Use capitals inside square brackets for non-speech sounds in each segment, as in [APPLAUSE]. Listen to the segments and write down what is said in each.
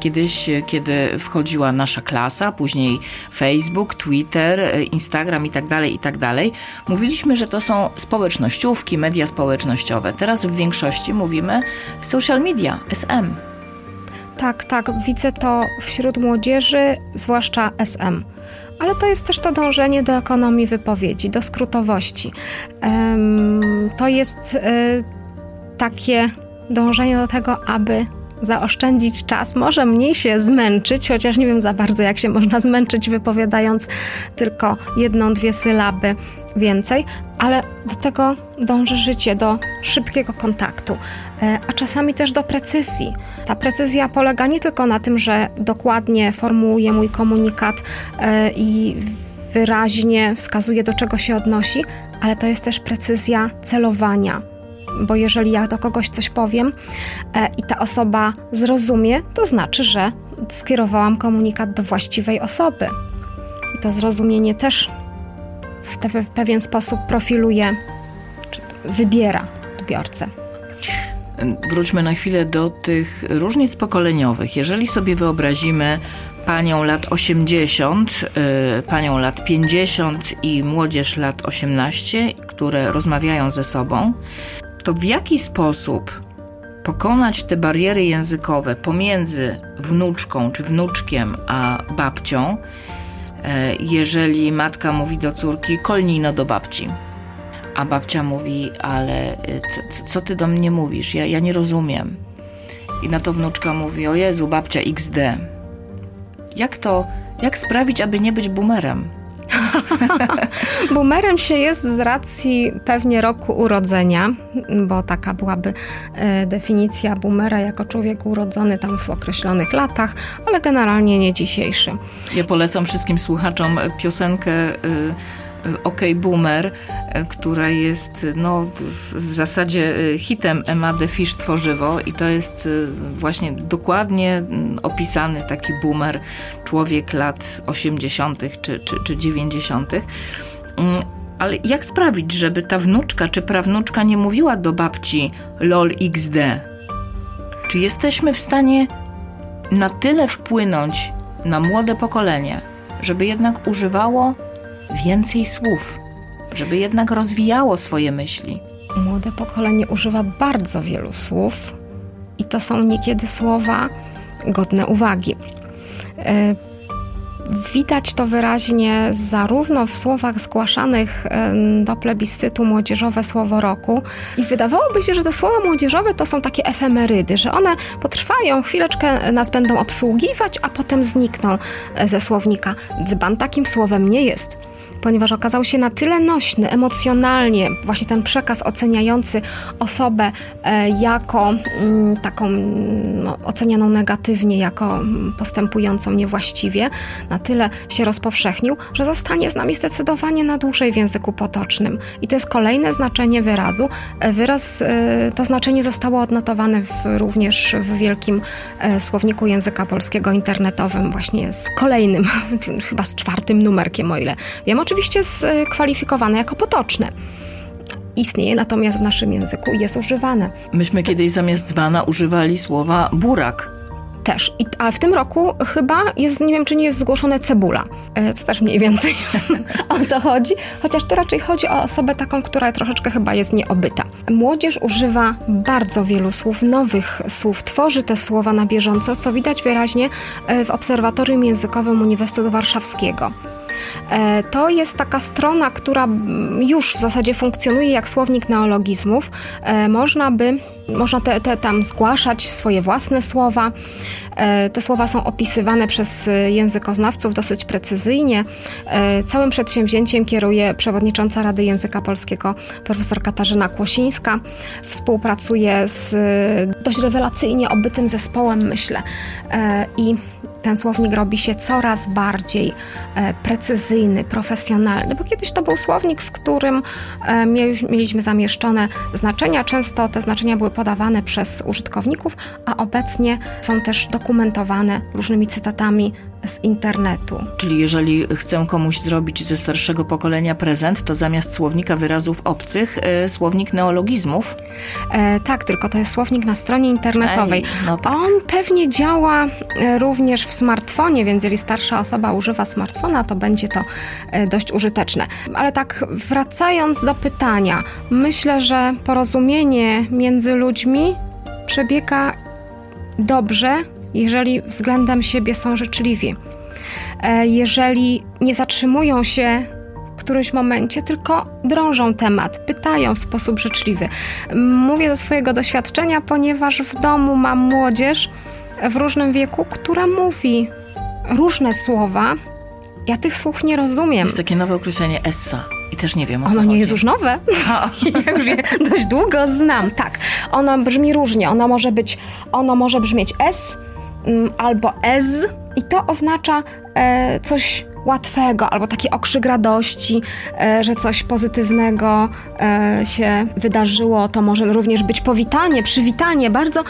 Kiedyś, kiedy wchodziła nasza klasa, później Facebook, Twitter, Instagram i tak dalej, i tak dalej, mówiliśmy, że to są społecznościówki, media społecznościowe. Teraz w większości mówimy social media, SM. Tak, tak, widzę to wśród młodzieży, zwłaszcza SM ale to jest też to dążenie do ekonomii wypowiedzi, do skrótowości. To jest e, takie dążenie do tego, aby zaoszczędzić czas, może mniej się zmęczyć, chociaż nie wiem za bardzo, jak się można zmęczyć, wypowiadając tylko jedną, dwie sylaby więcej, ale do tego dąży życie, do szybkiego kontaktu, e, a czasami też do precyzji. Ta precyzja polega nie tylko na tym, że dokładnie formułuję mój komunikat e, i wyraźnie wskazuje, do czego się odnosi, ale to jest też precyzja celowania bo jeżeli ja do kogoś coś powiem e, i ta osoba zrozumie, to znaczy, że skierowałam komunikat do właściwej osoby. I to zrozumienie też w, te, w pewien sposób profiluje, czy wybiera odbiorcę. Wróćmy na chwilę do tych różnic pokoleniowych. Jeżeli sobie wyobrazimy panią lat 80, y, panią lat 50 i młodzież lat 18, które rozmawiają ze sobą, to w jaki sposób pokonać te bariery językowe pomiędzy wnuczką czy wnuczkiem a babcią, e, jeżeli matka mówi do córki kolnino do babci, a babcia mówi, ale e, co, co ty do mnie mówisz? Ja, ja nie rozumiem. I na to wnuczka mówi, o Jezu, babcia XD. Jak to, jak sprawić, aby nie być boomerem? [LAUGHS] Boomerem się jest z racji pewnie roku urodzenia, bo taka byłaby e, definicja boomera jako człowiek urodzony tam w określonych latach, ale generalnie nie dzisiejszy. Ja polecam wszystkim słuchaczom piosenkę e, OK Boomer, e, która jest no, w zasadzie e, hitem Emma de Fish Tworzywo i to jest e, właśnie dokładnie mm, opisany taki boomer, człowiek lat 80. czy, czy, czy 90. Mm, ale jak sprawić, żeby ta wnuczka czy prawnuczka nie mówiła do babci lol xd? Czy jesteśmy w stanie na tyle wpłynąć na młode pokolenie, żeby jednak używało więcej słów, żeby jednak rozwijało swoje myśli. Młode pokolenie używa bardzo wielu słów i to są niekiedy słowa godne uwagi. E, widać to wyraźnie zarówno w słowach zgłaszanych e, do plebiscytu młodzieżowe słowo roku i wydawałoby się, że te słowa młodzieżowe to są takie efemerydy, że one potrwają, chwileczkę nas będą obsługiwać, a potem znikną e, ze słownika. Dzban takim słowem nie jest ponieważ okazał się na tyle nośny emocjonalnie, właśnie ten przekaz oceniający osobę e, jako mm, taką no, ocenianą negatywnie, jako postępującą niewłaściwie, na tyle się rozpowszechnił, że zostanie z nami zdecydowanie na dłużej w języku potocznym. I to jest kolejne znaczenie wyrazu. E, wyraz, e, to znaczenie zostało odnotowane w, również w wielkim słowniku języka polskiego internetowym, właśnie z kolejnym, [LAUGHS] chyba z czwartym numerkiem, o ile wiem oczywiście skwalifikowane jako potoczne. Istnieje natomiast w naszym języku i jest używane. Myśmy kiedyś zamiast dzbana używali słowa burak też. I, ale w tym roku chyba jest, nie wiem, czy nie jest zgłoszone cebula. E, co też mniej więcej [LAUGHS] o to chodzi. Chociaż tu raczej chodzi o osobę taką, która troszeczkę chyba jest nieobyta. Młodzież używa bardzo wielu słów, nowych słów, tworzy te słowa na bieżąco, co widać wyraźnie e, w Obserwatorium Językowym Uniwersytetu Warszawskiego. E, to jest taka strona, która już w zasadzie funkcjonuje jak słownik neologizmów. E, można by, można te, te tam zgłaszać swoje własne słowa. E, te słowa są opisywane przez językoznawców dosyć precyzyjnie. Całym przedsięwzięciem kieruje przewodnicząca Rady Języka Polskiego profesor Katarzyna Kłosińska. Współpracuje z dość rewelacyjnie obytym zespołem, myślę. I ten słownik robi się coraz bardziej e, precyzyjny, profesjonalny, bo kiedyś to był słownik, w którym e, mieliśmy zamieszczone znaczenia. Często te znaczenia były podawane przez użytkowników, a obecnie są też dokumentowane różnymi cytatami z internetu. Czyli jeżeli chcę komuś zrobić ze starszego pokolenia prezent, to zamiast słownika wyrazów obcych, e, słownik neologizmów? E, tak, tylko to jest słownik na stronie internetowej. Ej, no tak. On pewnie działa e, również w smartfonie, więc jeżeli starsza osoba używa smartfona, to będzie to e, dość użyteczne. Ale tak wracając do pytania, myślę, że porozumienie między ludźmi przebiega dobrze, jeżeli względem siebie są życzliwi. E, Jeżeli nie zatrzymują się w którymś momencie, tylko drążą temat, pytają w sposób życzliwy. Mówię ze swojego doświadczenia, ponieważ w domu mam młodzież w różnym wieku, która mówi różne słowa. Ja tych słów nie rozumiem. Jest takie nowe określenie essa i też nie wiem o co Ono nie chodzi. jest już nowe. [LAUGHS] [LAUGHS] Ja już je dość długo znam. Tak. Ono brzmi różnie. Ono może być, ono może brzmieć S albo ez i to oznacza e, coś łatwego albo taki okrzyk radości, e, że coś pozytywnego e, się wydarzyło. To może również być powitanie, przywitanie, bardzo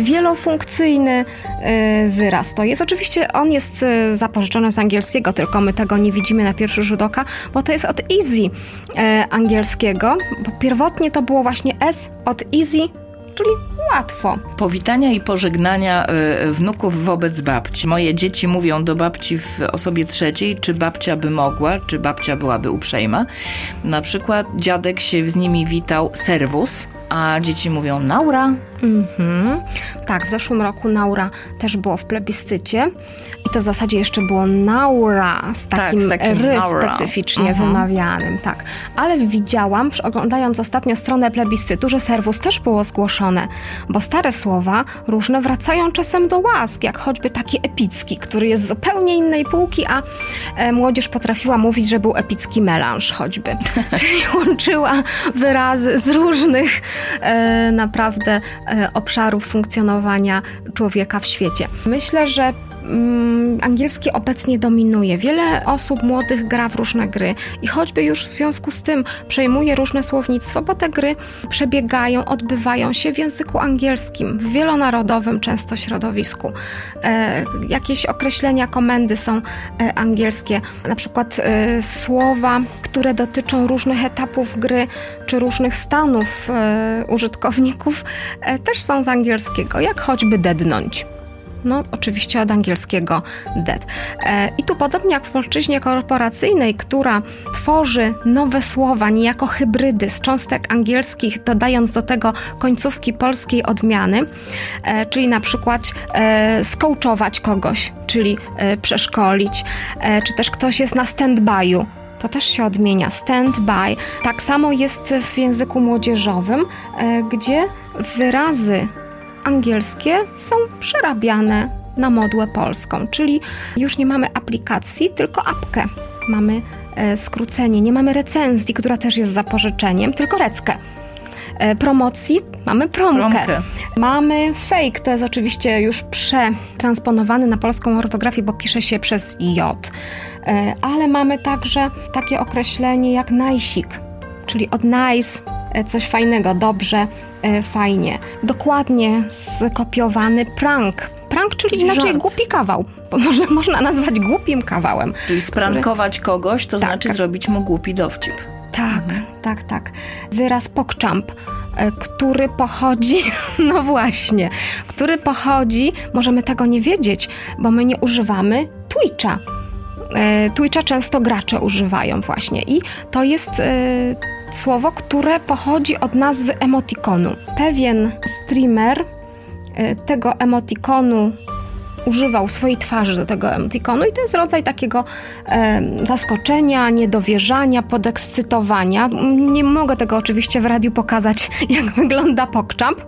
wielofunkcyjny wyraz. To jest oczywiście, on jest zapożyczony z angielskiego, tylko my tego nie widzimy na pierwszy rzut oka, bo to jest od easy angielskiego, bo pierwotnie to było właśnie S od easy, czyli łatwo. Powitania i pożegnania y, wnuków wobec babci. Moje dzieci mówią do babci w osobie trzeciej, czy babcia by mogła, czy babcia byłaby uprzejma. Na przykład dziadek się z nimi witał servus, a dzieci mówią naura. Mhm. Tak, w zeszłym roku Naura też było w plebiscycie i to w zasadzie jeszcze było Naura z Tak, takim, z takim ry Naura. specyficznie Mhm. wymawianym, tak. Ale widziałam, oglądając ostatnio stronę plebiscytu, że serwus też było zgłoszone, bo stare słowa różne wracają czasem do łask, jak choćby taki epicki, który jest z zupełnie innej półki, a e, młodzież potrafiła mówić, że był epicki melanż choćby, [LAUGHS] czyli łączyła wyrazy z różnych e, naprawdę e, obszarów funkcjonowania człowieka w świecie. Myślę, że mm, angielski obecnie dominuje. Wiele osób młodych gra w różne gry i choćby już w związku z tym przejmuje różne słownictwo, bo te gry przebiegają, odbywają się w języku angielskim, w wielonarodowym często środowisku. E, jakieś określenia, komendy są e, angielskie, na przykład e, słowa, które dotyczą różnych etapów gry czy różnych stanów e, użytkowników, e, też są z angielskiego, jak choćby dednąć. No, oczywiście od angielskiego dead. E, I tu podobnie jak w polszczyźnie korporacyjnej, która tworzy nowe słowa, niejako hybrydy z cząstek angielskich, dodając do tego końcówki polskiej odmiany, e, czyli na przykład e, skołczować kogoś, czyli e, przeszkolić, czy też ktoś jest na stand-by'u, to też się odmienia stand-by. Tak samo jest w języku młodzieżowym, gdzie wyrazy angielskie są przerabiane na modłę polską, czyli już nie mamy aplikacji, tylko apkę. Mamy e, skrócenie, nie mamy recenzji, która też jest zapożyczeniem, tylko reckę. E, promocji mamy promkę. Promkę. Mamy fake, to jest oczywiście już przetransponowany na polską ortografię, bo pisze się przez J. E, Ale mamy także takie określenie jak najsik, czyli od nice, coś fajnego, dobrze, fajnie. Dokładnie skopiowany prank. Prank, czyli inaczej Żart. głupi kawał, bo można, [LAUGHS] można nazwać głupim kawałem. Czyli sprankować kogoś, to Tak. znaczy zrobić mu głupi dowcip. Tak, tak, tak. Wyraz pokczamp, e, który pochodzi, [LAUGHS] no właśnie, który pochodzi, możemy tego nie wiedzieć, bo my nie używamy Twitcha. E, Twitcha często gracze używają właśnie i to jest e, słowo, które pochodzi od nazwy emotikonu. Pewien streamer e, tego emotikonu używał swojej twarzy do tego emotikonu i to jest rodzaj takiego e, zaskoczenia, niedowierzania, podekscytowania. Nie mogę tego oczywiście w radiu pokazać, [LAUGHS] jak wygląda pokczamp.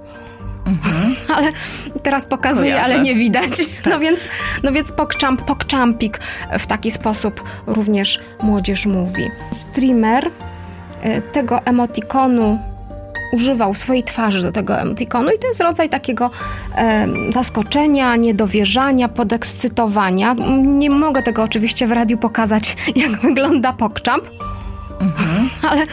[LAUGHS] Ale teraz pokazuję, Kojarzę. ale nie widać. [LAUGHS] No więc, no więc pokczamp, pokczampik w taki sposób również młodzież mówi. Streamer tego emotikonu używał swojej twarzy do tego emotikonu i to jest rodzaj takiego e, zaskoczenia, niedowierzania, podekscytowania. Nie mogę tego oczywiście w radiu pokazać, [LAUGHS] jak wygląda pokczamp. [LAUGHS] Ale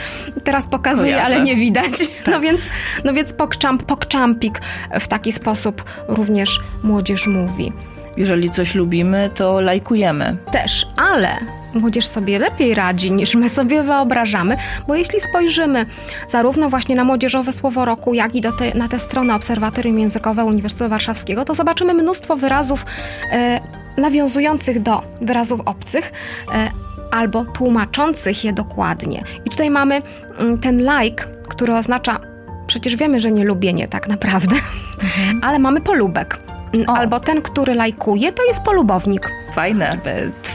teraz pokazuję, Kojarzę. ale nie widać. [LAUGHS] No więc, no więc pokczamp, pokczampik w taki sposób również młodzież mówi. Jeżeli coś lubimy, to lajkujemy. Też, ale młodzież sobie lepiej radzi niż my sobie wyobrażamy, bo jeśli spojrzymy zarówno właśnie na młodzieżowe słowo roku, jak i te, na te strony Obserwatorium Językowe Uniwersytetu Warszawskiego, to zobaczymy mnóstwo wyrazów e, nawiązujących do wyrazów obcych. E, albo tłumaczących je dokładnie. I tutaj mamy mm, ten like, który oznacza, przecież wiemy, że nie lubienie tak naprawdę, mhm. [LAUGHS] ale mamy polubek. O. Albo ten, który lajkuje, to jest polubownik. Fajne.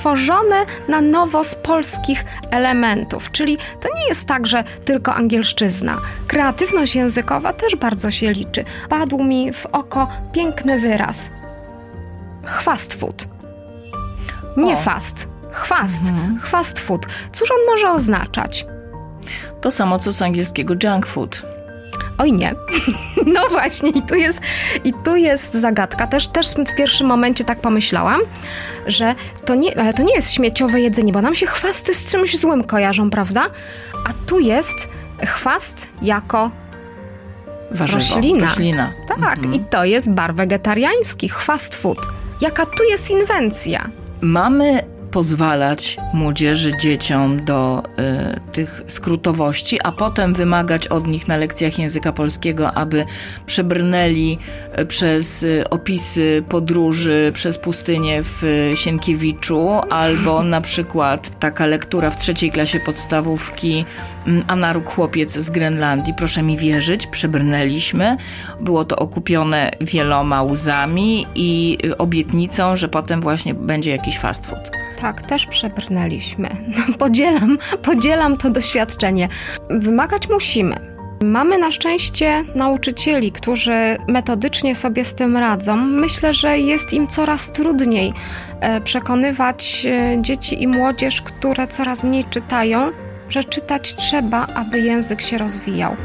Tworzone na nowo z polskich elementów, czyli to nie jest tak, że tylko angielszczyzna. Kreatywność językowa też bardzo się liczy. Padł mi w oko piękny wyraz. Chwast food. Nie o. fast, chwast, mhm. chwast food. Cóż on może oznaczać? To samo co z angielskiego junk food. Oj nie. [LAUGHS] No właśnie, i tu jest, i tu jest zagadka. Też, też w pierwszym momencie tak pomyślałam, że to nie, ale to nie jest śmieciowe jedzenie, bo nam się chwasty z czymś złym kojarzą, prawda? A tu jest chwast jako Warzywo, roślina. roślina. Tak, mhm. i to jest bar wegetariański, fast food. Jaka tu jest inwencja? Mamy pozwalać młodzieży, dzieciom do y, tych skrótowości, a potem wymagać od nich na lekcjach języka polskiego, aby przebrnęli y, przez y, opisy podróży przez pustynię w Sienkiewiczu, albo na przykład taka lektura w trzeciej klasie podstawówki mm, Anaruk chłopiec z Grenlandii. Proszę mi wierzyć, przebrnęliśmy. Było to okupione wieloma łzami i obietnicą, że potem właśnie będzie jakiś fast food. Tak, też przebrnęliśmy. [LAUGHS] No, podzielam, podzielam to doświadczenie. Wymagać musimy. Mamy na szczęście nauczycieli, którzy metodycznie sobie z tym radzą. Myślę, że jest im coraz trudniej e, przekonywać e, dzieci i młodzież, które coraz mniej czytają, że czytać trzeba, aby język się rozwijał.